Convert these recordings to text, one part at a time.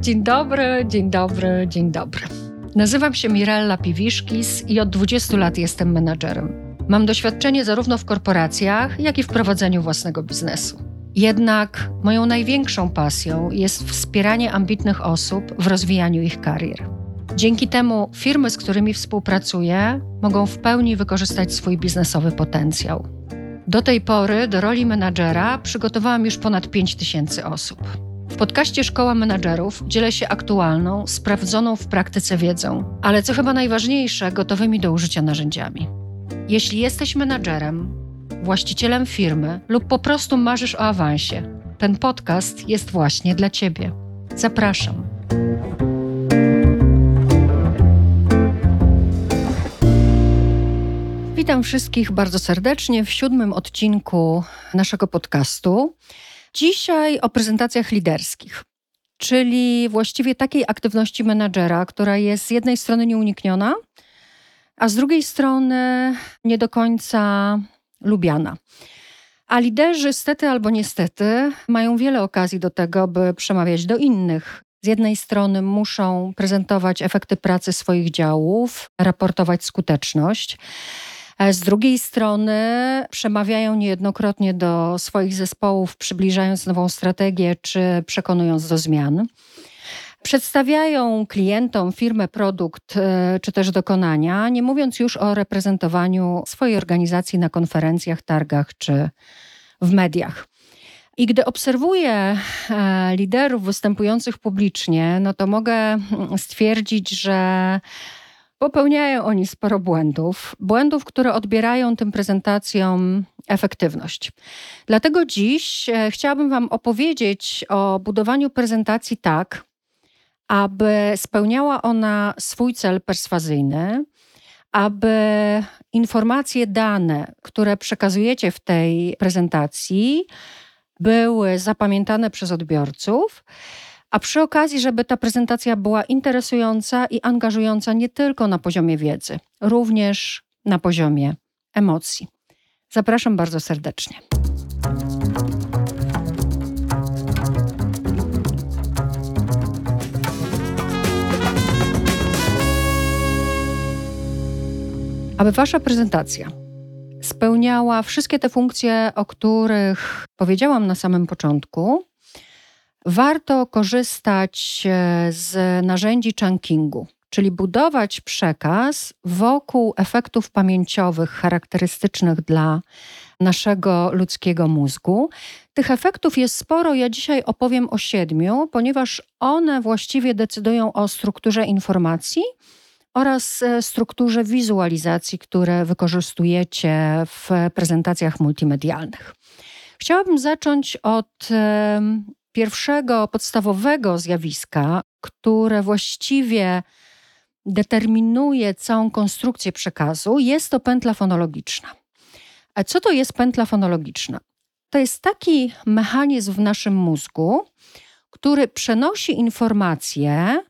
Dzień dobry, dzień dobry, dzień dobry. Nazywam się Mirella Piwiszkis i od 20 lat jestem menadżerem. Mam doświadczenie zarówno w korporacjach, jak i w prowadzeniu własnego biznesu. Jednak moją największą pasją jest wspieranie ambitnych osób w rozwijaniu ich karier. Dzięki temu firmy, z którymi współpracuję, mogą w pełni wykorzystać swój biznesowy potencjał. Do tej pory do roli menadżera przygotowałam już ponad 5 tysięcy osób. W podcaście Szkoła Menadżerów dzielę się aktualną, sprawdzoną w praktyce wiedzą, ale co chyba najważniejsze, gotowymi do użycia narzędziami. Jeśli jesteś menadżerem, właścicielem firmy lub po prostu marzysz o awansie, ten podcast jest właśnie dla Ciebie. Zapraszam. Witam wszystkich bardzo serdecznie w siódmym odcinku naszego podcastu. Dzisiaj o prezentacjach liderskich, czyli właściwie takiej aktywności menadżera, która jest z jednej strony nieunikniona, a z drugiej strony nie do końca lubiana. A liderzy, stety albo niestety, mają wiele okazji do tego, by przemawiać do innych. Z jednej strony muszą prezentować efekty pracy swoich działów, raportować skuteczność. Z drugiej strony przemawiają niejednokrotnie do swoich zespołów, przybliżając nową strategię czy przekonując do zmian. Przedstawiają klientom firmę, produkt e, czy też dokonania, nie mówiąc już o reprezentowaniu swojej organizacji na konferencjach, targach czy w mediach. I gdy obserwuję e, liderów występujących publicznie, no to mogę mm, stwierdzić, że popełniają oni sporo błędów, błędów, które odbierają tym prezentacjom efektywność. Dlatego dziś e, chciałabym Wam opowiedzieć o budowaniu prezentacji tak, aby spełniała ona swój cel perswazyjny, aby informacje, dane, które przekazujecie w tej prezentacji, były zapamiętane przez odbiorców, a przy okazji, żeby ta prezentacja była interesująca i angażująca nie tylko na poziomie wiedzy, również na poziomie emocji. Zapraszam bardzo serdecznie. Aby Wasza prezentacja spełniała wszystkie te funkcje, o których powiedziałam na samym początku, warto korzystać e, z narzędzi chunkingu, czyli budować przekaz wokół efektów pamięciowych charakterystycznych dla naszego ludzkiego mózgu. Tych efektów jest sporo. Ja dzisiaj opowiem o siedmiu, ponieważ one właściwie decydują o strukturze informacji oraz e, strukturze wizualizacji, które wykorzystujecie w prezentacjach multimedialnych. Chciałabym zacząć od pierwszego podstawowego zjawiska, które właściwie determinuje całą konstrukcję przekazu, jest to pętla fonologiczna. A co to jest pętla fonologiczna? To jest taki mechanizm w naszym mózgu, który przenosi informacje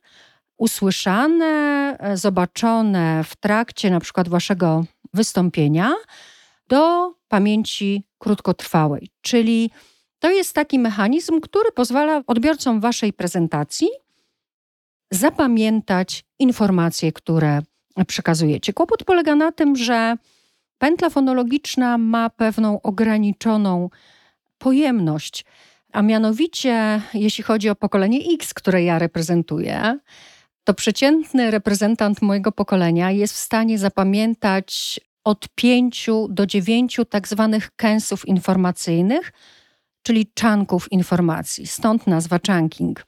usłyszane, zobaczone w trakcie na przykład waszego wystąpienia do pamięci krótkotrwałej. Czyli to jest taki mechanizm, który pozwala odbiorcom waszej prezentacji zapamiętać informacje, które przekazujecie. Kłopot polega na tym, że pętla fonologiczna ma pewną ograniczoną pojemność, a mianowicie, jeśli chodzi o pokolenie X, które ja reprezentuję, to przeciętny reprezentant mojego pokolenia jest w stanie zapamiętać od pięciu do dziewięciu tak zwanych kęsów informacyjnych, czyli czanków informacji. Stąd nazwa chunking.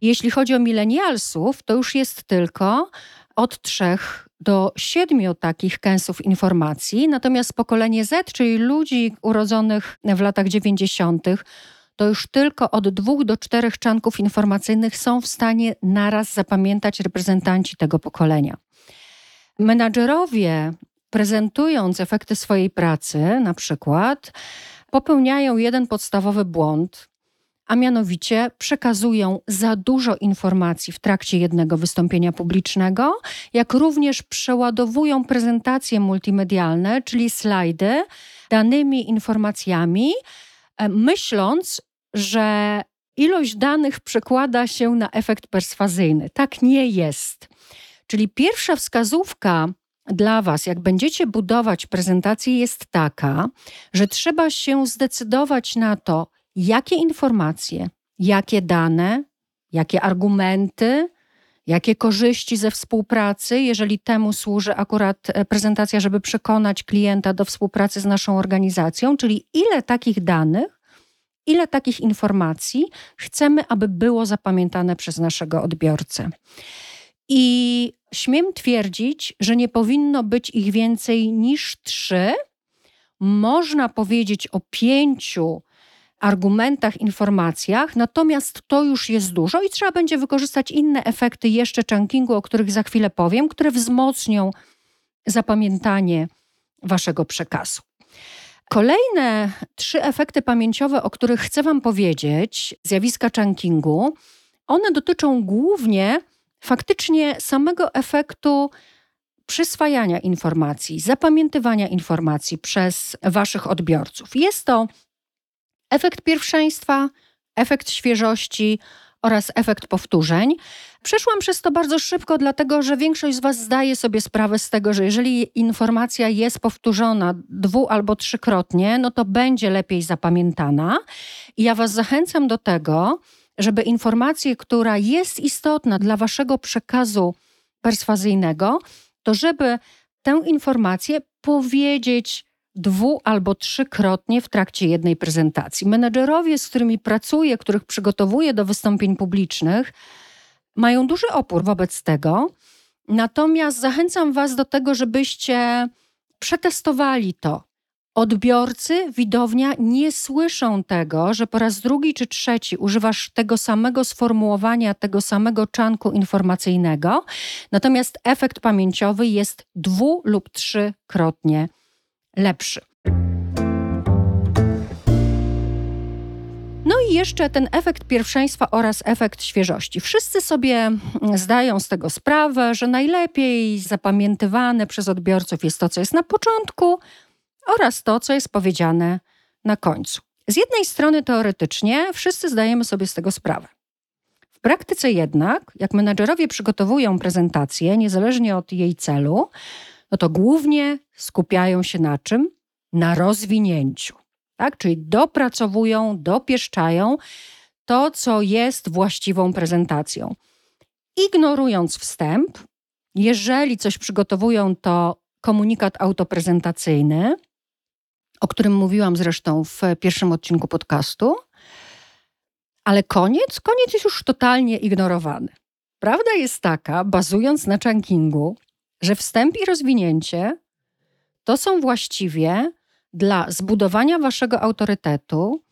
Jeśli chodzi o milenialsów, to już jest tylko od trzech do siedmiu takich kęsów informacji, natomiast pokolenie Z, czyli ludzi urodzonych w latach 90., to już tylko od dwóch do czterech czanków informacyjnych są w stanie naraz zapamiętać reprezentanci tego pokolenia. Menadżerowie, prezentując efekty swojej pracy, na przykład, popełniają jeden podstawowy błąd, a mianowicie przekazują za dużo informacji w trakcie jednego wystąpienia publicznego, jak również przeładowują prezentacje multimedialne, czyli slajdy, danymi informacjami, e, myśląc, że ilość danych przekłada się na efekt perswazyjny. Tak nie jest. Czyli pierwsza wskazówka dla Was, jak będziecie budować prezentację, jest taka, że trzeba się zdecydować na to, jakie informacje, jakie dane, jakie argumenty, jakie korzyści ze współpracy, jeżeli temu służy akurat e, prezentacja, żeby przekonać klienta do współpracy z naszą organizacją, czyli ile takich danych, ile takich informacji chcemy, aby było zapamiętane przez naszego odbiorcę. I śmiem twierdzić, że nie powinno być ich więcej niż trzy. Można powiedzieć o pięciu argumentach, informacjach, natomiast to już jest dużo i trzeba będzie wykorzystać inne efekty jeszcze chunkingu, o których za chwilę powiem, które wzmocnią zapamiętanie waszego przekazu. Kolejne trzy efekty pamięciowe, o których chcę Wam powiedzieć, zjawiska chunkingu, one dotyczą głównie faktycznie samego efektu przyswajania informacji, zapamiętywania informacji przez Waszych odbiorców. Jest to efekt pierwszeństwa, efekt świeżości oraz efekt powtórzeń. Przeszłam przez to bardzo szybko, dlatego że większość z Was zdaje sobie sprawę z tego, że jeżeli informacja jest powtórzona dwu albo trzykrotnie, no to będzie lepiej zapamiętana. I ja Was zachęcam do tego, żeby informację, która jest istotna dla Waszego przekazu perswazyjnego, to żeby tę informację powiedzieć dwu albo trzykrotnie w trakcie jednej prezentacji. Menedżerowie, z którymi pracuję, których przygotowuję do wystąpień publicznych, mają duży opór wobec tego. Natomiast zachęcam Was do tego, żebyście przetestowali to. Odbiorcy, widownia nie słyszą tego, że po raz drugi czy trzeci używasz tego samego sformułowania, tego samego czanku informacyjnego, natomiast efekt pamięciowy jest dwu lub trzykrotnie lepszy. No i jeszcze ten efekt pierwszeństwa oraz efekt świeżości. Wszyscy sobie zdają z tego sprawę, że najlepiej zapamiętywane przez odbiorców jest to, co jest na początku oraz to, co jest powiedziane na końcu. Z jednej strony teoretycznie wszyscy zdajemy sobie z tego sprawę. W praktyce jednak, jak menedżerowie przygotowują prezentację, niezależnie od jej celu, no to głównie skupiają się na czym? Na rozwinięciu. Tak? Czyli dopracowują, dopieszczają to, co jest właściwą prezentacją. Ignorując wstęp, jeżeli coś przygotowują, to komunikat autoprezentacyjny, o którym mówiłam zresztą w pierwszym odcinku podcastu, ale koniec, koniec jest już totalnie ignorowany. Prawda jest taka, bazując na chunkingu, że wstęp i rozwinięcie to są właściwie dla zbudowania waszego autorytetu,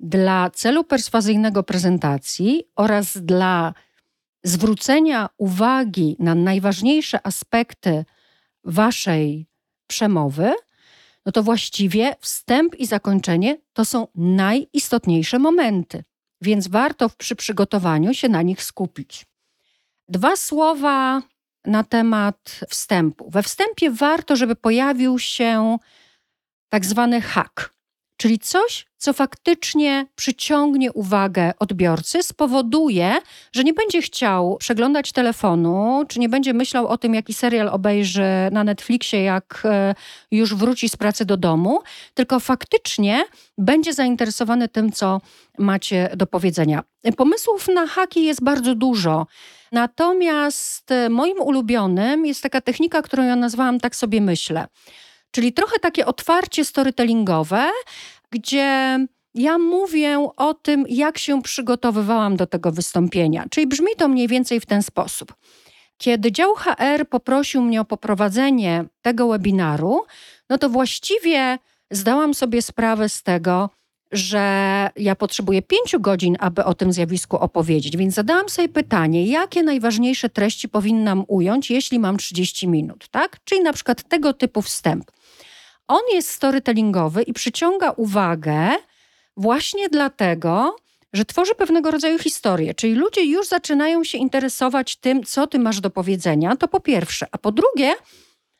dla celu perswazyjnego prezentacji oraz dla zwrócenia uwagi na najważniejsze aspekty waszej przemowy, no to właściwie wstęp i zakończenie to są najistotniejsze momenty, więc warto przy przygotowaniu się na nich skupić. Dwa słowa na temat wstępu. We wstępie warto, żeby pojawił się tak zwany hak, czyli coś, co faktycznie przyciągnie uwagę odbiorcy, spowoduje, że nie będzie chciał przeglądać telefonu, czy nie będzie myślał o tym, jaki serial obejrzy na Netflixie, jak e, już wróci z pracy do domu, tylko faktycznie będzie zainteresowany tym, co macie do powiedzenia. Pomysłów na haki jest bardzo dużo. Natomiast e, moim ulubionym jest taka technika, którą ja nazwałam tak sobie myślę. Czyli trochę takie otwarcie storytellingowe, gdzie ja mówię o tym, jak się przygotowywałam do tego wystąpienia. Czyli brzmi to mniej więcej w ten sposób. Kiedy dział HR poprosił mnie o poprowadzenie tego webinaru, no to właściwie zdałam sobie sprawę z tego, że ja potrzebuję pięciu godzin, aby o tym zjawisku opowiedzieć. Więc zadałam sobie pytanie, jakie najważniejsze treści powinnam ująć, jeśli mam 30 minut, tak? Czyli na przykład tego typu wstęp. On jest storytellingowy i przyciąga uwagę właśnie dlatego, że tworzy pewnego rodzaju historię, czyli ludzie już zaczynają się interesować tym, co ty masz do powiedzenia, to po pierwsze. A po drugie,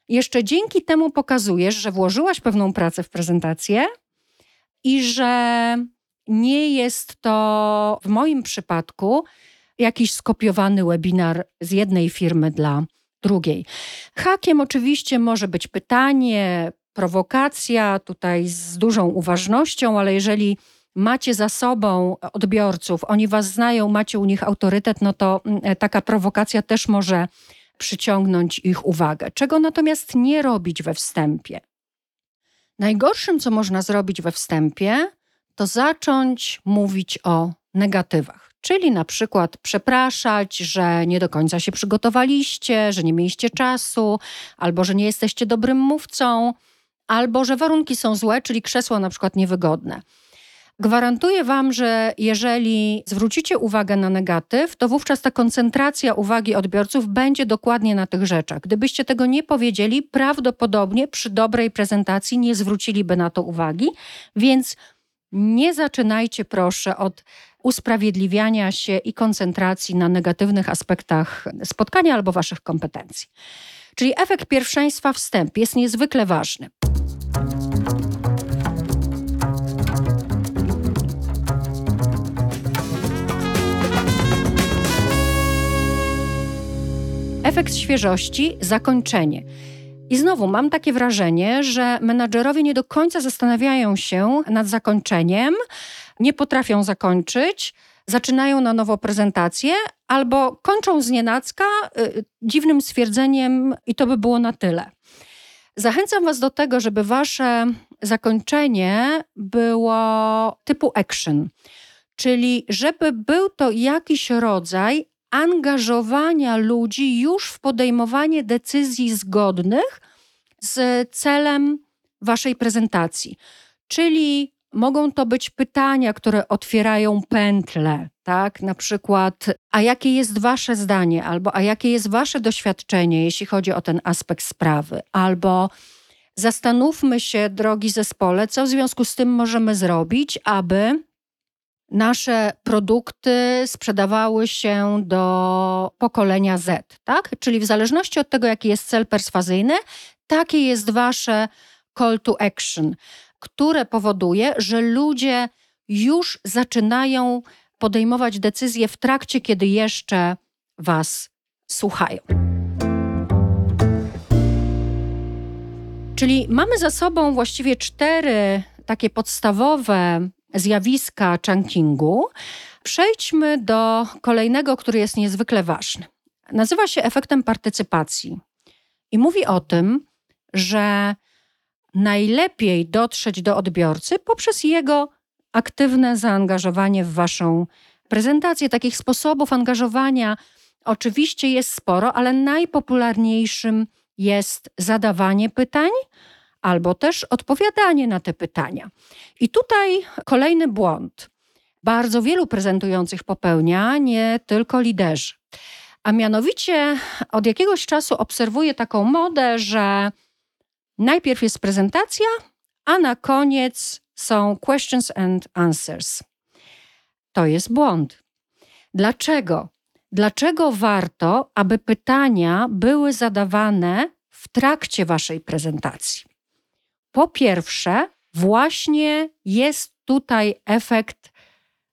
jeszcze dzięki temu pokazujesz, że włożyłaś pewną pracę w prezentację i że nie jest to w moim przypadku jakiś skopiowany webinar z jednej firmy dla drugiej. Hakiem oczywiście może być pytanie, prowokacja, tutaj z dużą uważnością, ale jeżeli macie za sobą odbiorców, oni was znają, macie u nich autorytet, no to mm, taka prowokacja też może przyciągnąć ich uwagę. Czego natomiast nie robić we wstępie? Najgorszym, co można zrobić we wstępie, to zacząć mówić o negatywach. Czyli na przykład przepraszać, że nie do końca się przygotowaliście, że nie mieliście czasu, albo że nie jesteście dobrym mówcą, albo że warunki są złe, czyli krzesło na przykład niewygodne. Gwarantuję Wam, że jeżeli zwrócicie uwagę na negatyw, to wówczas ta koncentracja uwagi odbiorców będzie dokładnie na tych rzeczach. Gdybyście tego nie powiedzieli, prawdopodobnie przy dobrej prezentacji nie zwróciliby na to uwagi, więc nie zaczynajcie proszę od usprawiedliwiania się i koncentracji na negatywnych aspektach spotkania albo Waszych kompetencji. Czyli efekt pierwszeństwa wstęp jest niezwykle ważny. Efekt świeżości, zakończenie. I znowu mam takie wrażenie, że menadżerowie nie do końca zastanawiają się nad zakończeniem, nie potrafią zakończyć, zaczynają na nowo prezentację albo kończą z nienacka y, dziwnym stwierdzeniem i to by było na tyle. Zachęcam Was do tego, żeby Wasze zakończenie było typu action, czyli żeby był to jakiś rodzaj angażowania ludzi już w podejmowanie decyzji zgodnych z celem Waszej prezentacji. Czyli mogą to być pytania, które otwierają pętle, tak? Na przykład, a jakie jest Wasze zdanie, albo a jakie jest Wasze doświadczenie, jeśli chodzi o ten aspekt sprawy, albo zastanówmy się, drogi zespole, co w związku z tym możemy zrobić, aby nasze produkty sprzedawały się do pokolenia Z, tak? Czyli w zależności od tego, jaki jest cel perswazyjny, takie jest wasze call to action, które powoduje, że ludzie już zaczynają podejmować decyzje w trakcie, kiedy jeszcze was słuchają. Czyli mamy za sobą właściwie cztery takie podstawowe zjawiska chunkingu, przejdźmy do kolejnego, który jest niezwykle ważny. Nazywa się efektem partycypacji i mówi o tym, że najlepiej dotrzeć do odbiorcy poprzez jego aktywne zaangażowanie w Waszą prezentację. Takich sposobów angażowania oczywiście jest sporo, ale najpopularniejszym jest zadawanie pytań albo też odpowiadanie na te pytania. I tutaj kolejny błąd. Bardzo wielu prezentujących popełnia, nie tylko liderzy. A mianowicie od jakiegoś czasu obserwuję taką modę, że najpierw jest prezentacja, a na koniec są questions and answers. To jest błąd. Dlaczego? Dlaczego warto, aby pytania były zadawane w trakcie waszej prezentacji? Po pierwsze, właśnie jest tutaj efekt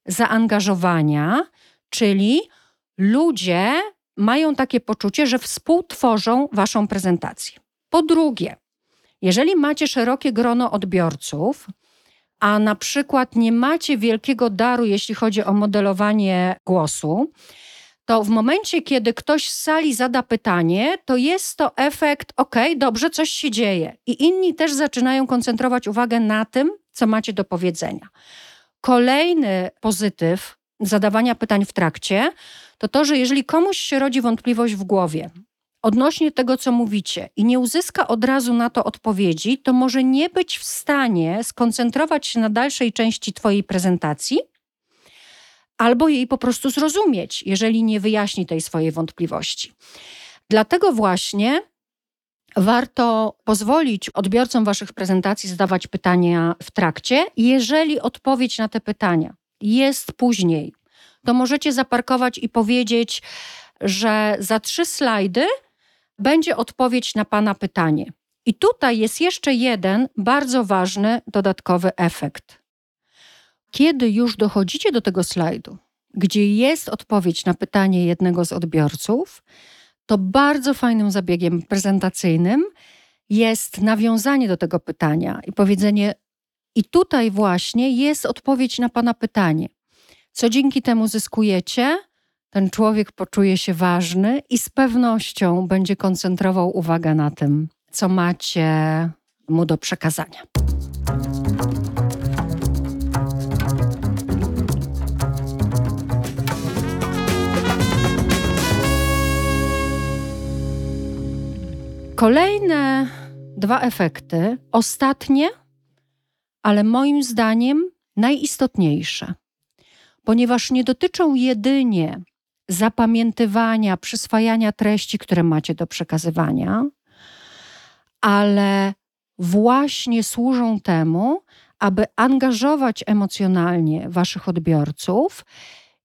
zaangażowania, czyli ludzie mają takie poczucie, że współtworzą waszą prezentację. Po drugie, jeżeli macie szerokie grono odbiorców, a na przykład nie macie wielkiego daru, jeśli chodzi o modelowanie głosu, to w momencie, kiedy ktoś z sali zada pytanie, to jest to efekt, ok, dobrze, coś się dzieje. I inni też zaczynają koncentrować uwagę na tym, co macie do powiedzenia. Kolejny pozytyw zadawania pytań w trakcie to to, że jeżeli komuś się rodzi wątpliwość w głowie odnośnie tego, co mówicie i nie uzyska od razu na to odpowiedzi, to może nie być w stanie skoncentrować się na dalszej części Twojej prezentacji albo jej po prostu zrozumieć, jeżeli nie wyjaśni tej swojej wątpliwości. Dlatego właśnie warto pozwolić odbiorcom Waszych prezentacji zadawać pytania w trakcie, jeżeli odpowiedź na te pytania jest później. To możecie zaparkować i powiedzieć, że za trzy slajdy będzie odpowiedź na Pana pytanie. I tutaj jest jeszcze jeden bardzo ważny dodatkowy efekt. Kiedy już dochodzicie do tego slajdu, gdzie jest odpowiedź na pytanie jednego z odbiorców, to bardzo fajnym zabiegiem prezentacyjnym jest nawiązanie do tego pytania i powiedzenie: I tutaj właśnie jest odpowiedź na Pana pytanie. Co dzięki temu zyskujecie? Ten człowiek poczuje się ważny i z pewnością będzie koncentrował uwagę na tym, co macie mu do przekazania. Kolejne dwa efekty, ostatnie, ale moim zdaniem najistotniejsze, ponieważ nie dotyczą jedynie zapamiętywania, przyswajania treści, które macie do przekazywania, ale właśnie służą temu, aby angażować emocjonalnie Waszych odbiorców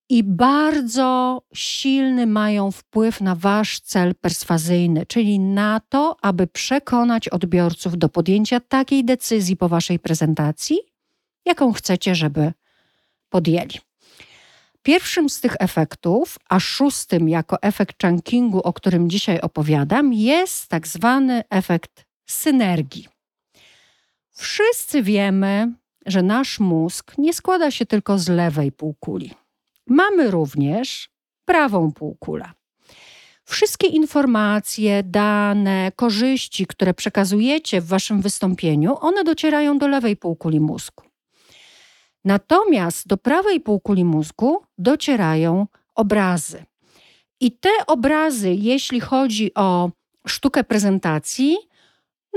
i bardzo silny mają wpływ na Wasz cel perswazyjny, czyli na to, aby przekonać odbiorców do podjęcia takiej decyzji po Waszej prezentacji, jaką chcecie, żeby podjęli. Pierwszym z tych efektów, a szóstym jako efekt chunkingu, o którym dzisiaj opowiadam, jest tak zwany efekt synergii. Wszyscy wiemy, że nasz mózg nie składa się tylko z lewej półkuli. Mamy również prawą półkulę. Wszystkie informacje, dane, korzyści, które przekazujecie w waszym wystąpieniu, one docierają do lewej półkuli mózgu. Natomiast do prawej półkuli mózgu docierają obrazy. I te obrazy, jeśli chodzi o sztukę prezentacji,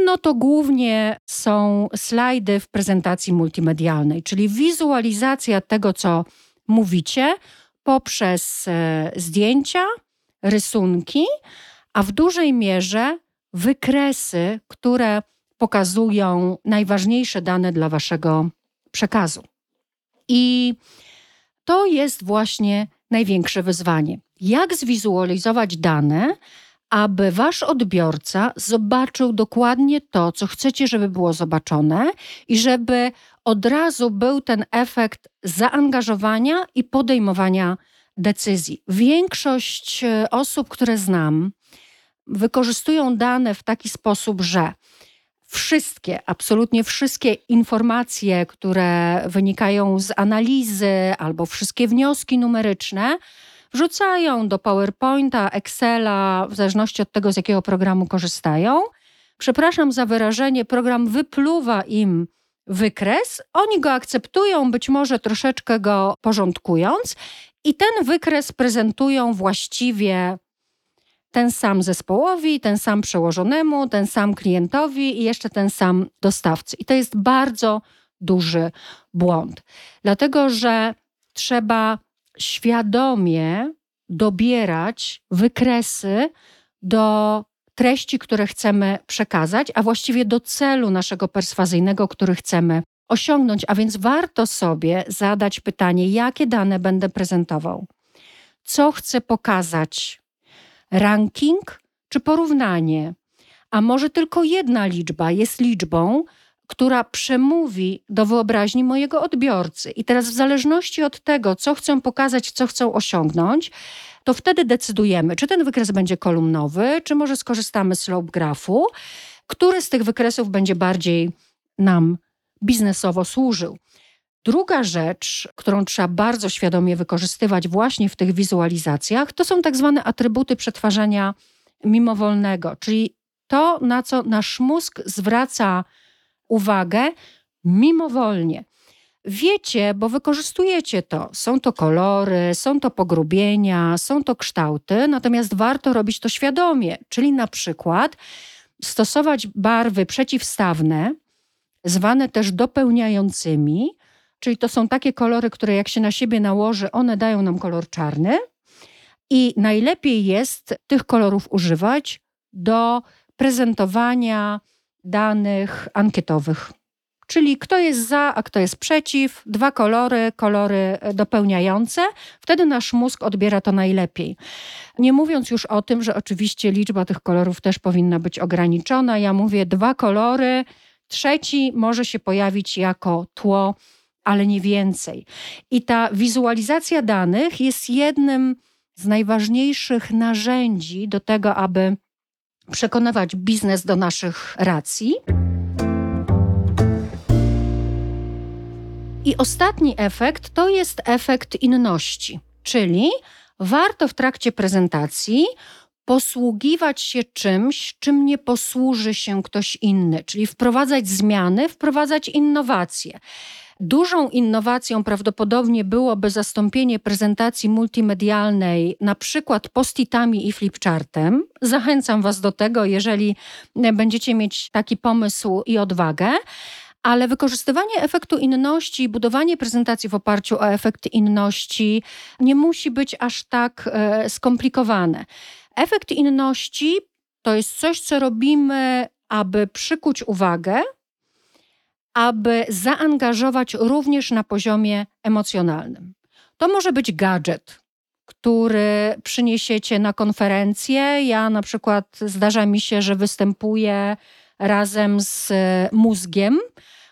no to głównie są slajdy w prezentacji multimedialnej, czyli wizualizacja tego, co mówicie poprzez e, zdjęcia, rysunki, a w dużej mierze wykresy, które pokazują najważniejsze dane dla waszego przekazu. I to jest właśnie największe wyzwanie. Jak zwizualizować dane, aby wasz odbiorca zobaczył dokładnie to, co chcecie, żeby było zobaczone i żeby od razu był ten efekt zaangażowania i podejmowania decyzji. Większość e, osób, które znam, wykorzystują dane w taki sposób, że wszystkie, absolutnie wszystkie informacje, które wynikają z analizy albo wszystkie wnioski numeryczne, wrzucają do PowerPointa, Excela, w zależności od tego, z jakiego programu korzystają. Przepraszam za wyrażenie, program wypluwa im wykres, oni go akceptują, być może troszeczkę go porządkując, i ten wykres prezentują właściwie ten sam zespołowi, ten sam przełożonemu, ten sam klientowi i jeszcze ten sam dostawcy. I to jest bardzo duży błąd, dlatego że trzeba świadomie dobierać wykresy do treści, które chcemy przekazać, a właściwie do celu naszego perswazyjnego, który chcemy osiągnąć. A więc warto sobie zadać pytanie, jakie dane będę prezentował, co chcę pokazać, ranking czy porównanie. A może tylko jedna liczba jest liczbą, która przemówi do wyobraźni mojego odbiorcy. I teraz, w zależności od tego, co chcę pokazać, co chcę osiągnąć, to wtedy decydujemy, czy ten wykres będzie kolumnowy, czy może skorzystamy z slope grafu, który z tych wykresów będzie bardziej nam biznesowo służył. Druga rzecz, którą trzeba bardzo świadomie wykorzystywać właśnie w tych wizualizacjach, to są tak zwane atrybuty przetwarzania mimowolnego, czyli to, na co nasz mózg zwraca uwagę mimowolnie. Wiecie, bo wykorzystujecie to. Są to kolory, są to pogrubienia, są to kształty, natomiast warto robić to świadomie, czyli na przykład stosować barwy przeciwstawne, zwane też dopełniającymi, czyli to są takie kolory, które jak się na siebie nałoży, one dają nam kolor czarny. I najlepiej jest tych kolorów używać do prezentowania danych ankietowych Czyli kto jest za, a kto jest przeciw, dwa kolory, kolory dopełniające, wtedy nasz mózg odbiera to najlepiej. Nie mówiąc już o tym, że oczywiście liczba tych kolorów też powinna być ograniczona. Ja mówię dwa kolory, trzeci może się pojawić jako tło, ale nie więcej. I ta wizualizacja danych jest jednym z najważniejszych narzędzi do tego, aby przekonywać biznes do naszych racji. I ostatni efekt to jest efekt inności, czyli warto w trakcie prezentacji posługiwać się czymś, czym nie posłuży się ktoś inny, czyli wprowadzać zmiany, wprowadzać innowacje. Dużą innowacją prawdopodobnie byłoby zastąpienie prezentacji multimedialnej na przykład postitami i flipchartem. Zachęcam Was do tego, jeżeli będziecie mieć taki pomysł i odwagę. Ale wykorzystywanie efektu inności i budowanie prezentacji w oparciu o efekt inności nie musi być aż tak e, skomplikowane. Efekt inności to jest coś, co robimy, aby przykuć uwagę, aby zaangażować również na poziomie emocjonalnym. To może być gadżet, który przyniesiecie na konferencję. Ja na przykład zdarza mi się, że występuję razem z mózgiem.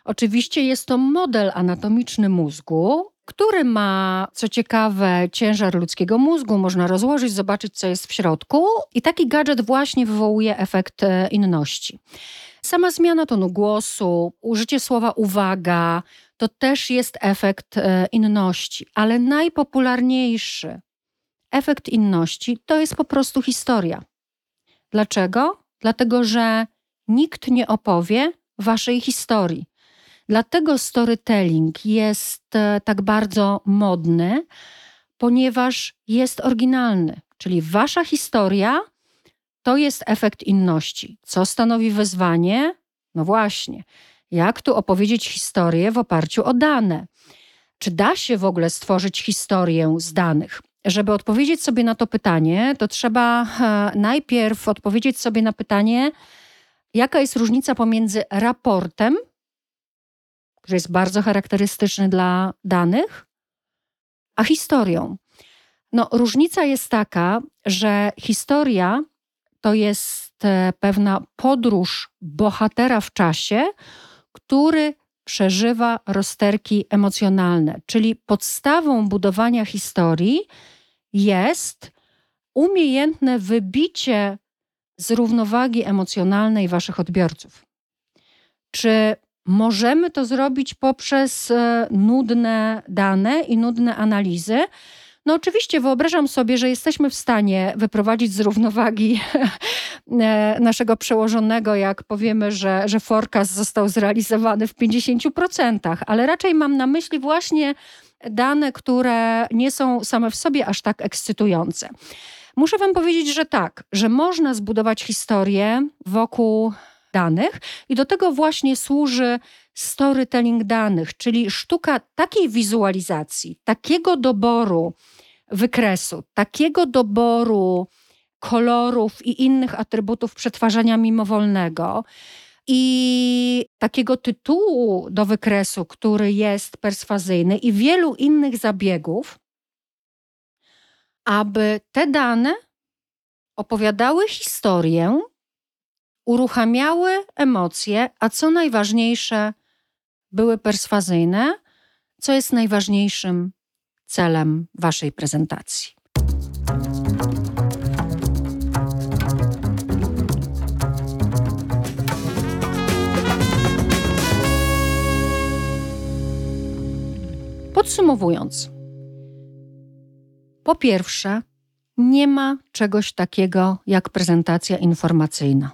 Oczywiście jest to model anatomiczny mózgu, który ma, co ciekawe, ciężar ludzkiego mózgu, można rozłożyć, zobaczyć, co jest w środku, i taki gadżet właśnie wywołuje efekt e, inności. Sama zmiana tonu głosu, użycie słowa uwaga, to też jest efekt e, inności, ale najpopularniejszy efekt inności to jest po prostu historia. Dlaczego? Dlatego, że nikt nie opowie waszej historii. Dlatego storytelling jest e, tak bardzo modny, ponieważ jest oryginalny. Czyli wasza historia to jest efekt inności. Co stanowi wyzwanie? No właśnie, jak tu opowiedzieć historię w oparciu o dane? Czy da się w ogóle stworzyć historię z danych? Żeby odpowiedzieć sobie na to pytanie, to trzeba e, najpierw odpowiedzieć sobie na pytanie, jaka jest różnica pomiędzy raportem, który jest bardzo charakterystyczny dla danych, a historią. No, różnica jest taka, że historia to jest e, pewna podróż bohatera w czasie, który przeżywa rozterki emocjonalne. Czyli podstawą budowania historii jest umiejętne wybicie z równowagi emocjonalnej waszych odbiorców. Czy możemy to zrobić poprzez e, nudne dane i nudne analizy? No oczywiście wyobrażam sobie, że jesteśmy w stanie wyprowadzić z równowagi e, naszego przełożonego, jak powiemy, że, że forecast został zrealizowany w 50%, ale raczej mam na myśli właśnie dane, które nie są same w sobie aż tak ekscytujące. Muszę Wam powiedzieć, że tak, że można zbudować historię wokół danych i do tego właśnie służy storytelling danych, czyli sztuka takiej wizualizacji, takiego doboru wykresu, takiego doboru kolorów i innych atrybutów przetwarzania mimowolnego i takiego tytułu do wykresu, który jest perswazyjny i wielu innych zabiegów, aby te dane opowiadały historię, uruchamiały emocje, a co najważniejsze, były perswazyjne, co jest najważniejszym celem Waszej prezentacji. Podsumowując, po pierwsze, nie ma czegoś takiego jak prezentacja informacyjna.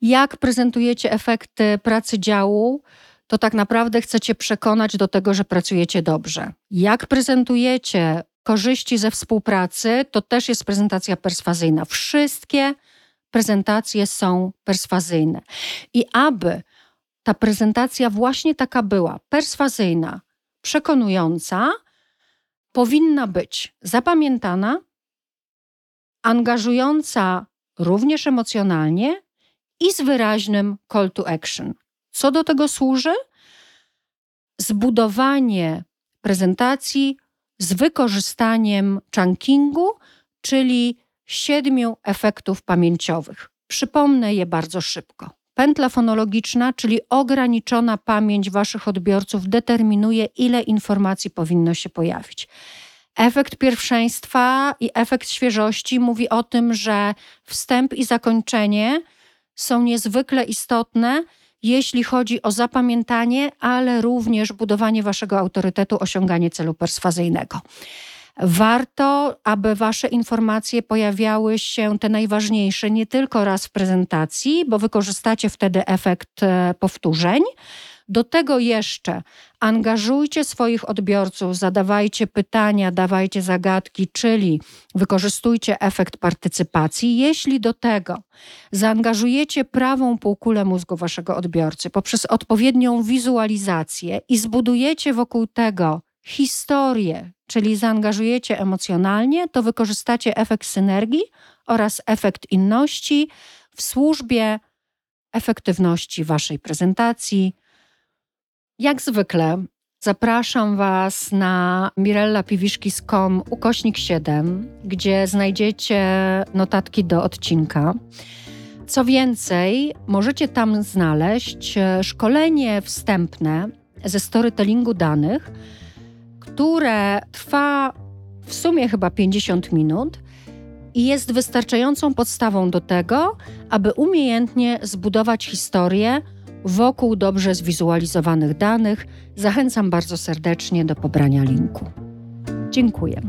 Jak prezentujecie efekty pracy działu, to tak naprawdę chcecie przekonać do tego, że pracujecie dobrze. Jak prezentujecie korzyści ze współpracy, to też jest prezentacja perswazyjna. Wszystkie prezentacje są perswazyjne. I aby ta prezentacja właśnie taka była, perswazyjna, przekonująca, powinna być zapamiętana, angażująca również emocjonalnie i z wyraźnym call to action. Co do tego służy? zbudowanie prezentacji z wykorzystaniem chunkingu, czyli siedmiu efektów pamięciowych. Przypomnę je bardzo szybko. Pętla fonologiczna, czyli ograniczona pamięć Waszych odbiorców, determinuje, ile informacji powinno się pojawić. Efekt pierwszeństwa i efekt świeżości mówi o tym, że wstęp i zakończenie są niezwykle istotne, jeśli chodzi o zapamiętanie, ale również budowanie Waszego autorytetu, osiąganie celu perswazyjnego. Warto, aby Wasze informacje pojawiały się, te najważniejsze, nie tylko raz w prezentacji, bo wykorzystacie wtedy efekt e, powtórzeń. Do tego jeszcze angażujcie swoich odbiorców, zadawajcie pytania, dawajcie zagadki, czyli wykorzystujcie efekt partycypacji. Jeśli do tego zaangażujecie prawą półkulę mózgu waszego odbiorcy poprzez odpowiednią wizualizację i zbudujecie wokół tego historię, czyli zaangażujecie emocjonalnie, to wykorzystacie efekt synergii oraz efekt inności w służbie efektywności Waszej prezentacji. Jak zwykle zapraszam Was na mirellapiwiszki.com ukośnik 7, gdzie znajdziecie notatki do odcinka. Co więcej, możecie tam znaleźć szkolenie wstępne ze storytellingu danych, które trwa w sumie chyba 50 minut i jest wystarczającą podstawą do tego, aby umiejętnie zbudować historię wokół dobrze zwizualizowanych danych. Zachęcam bardzo serdecznie do pobrania linku. Dziękuję.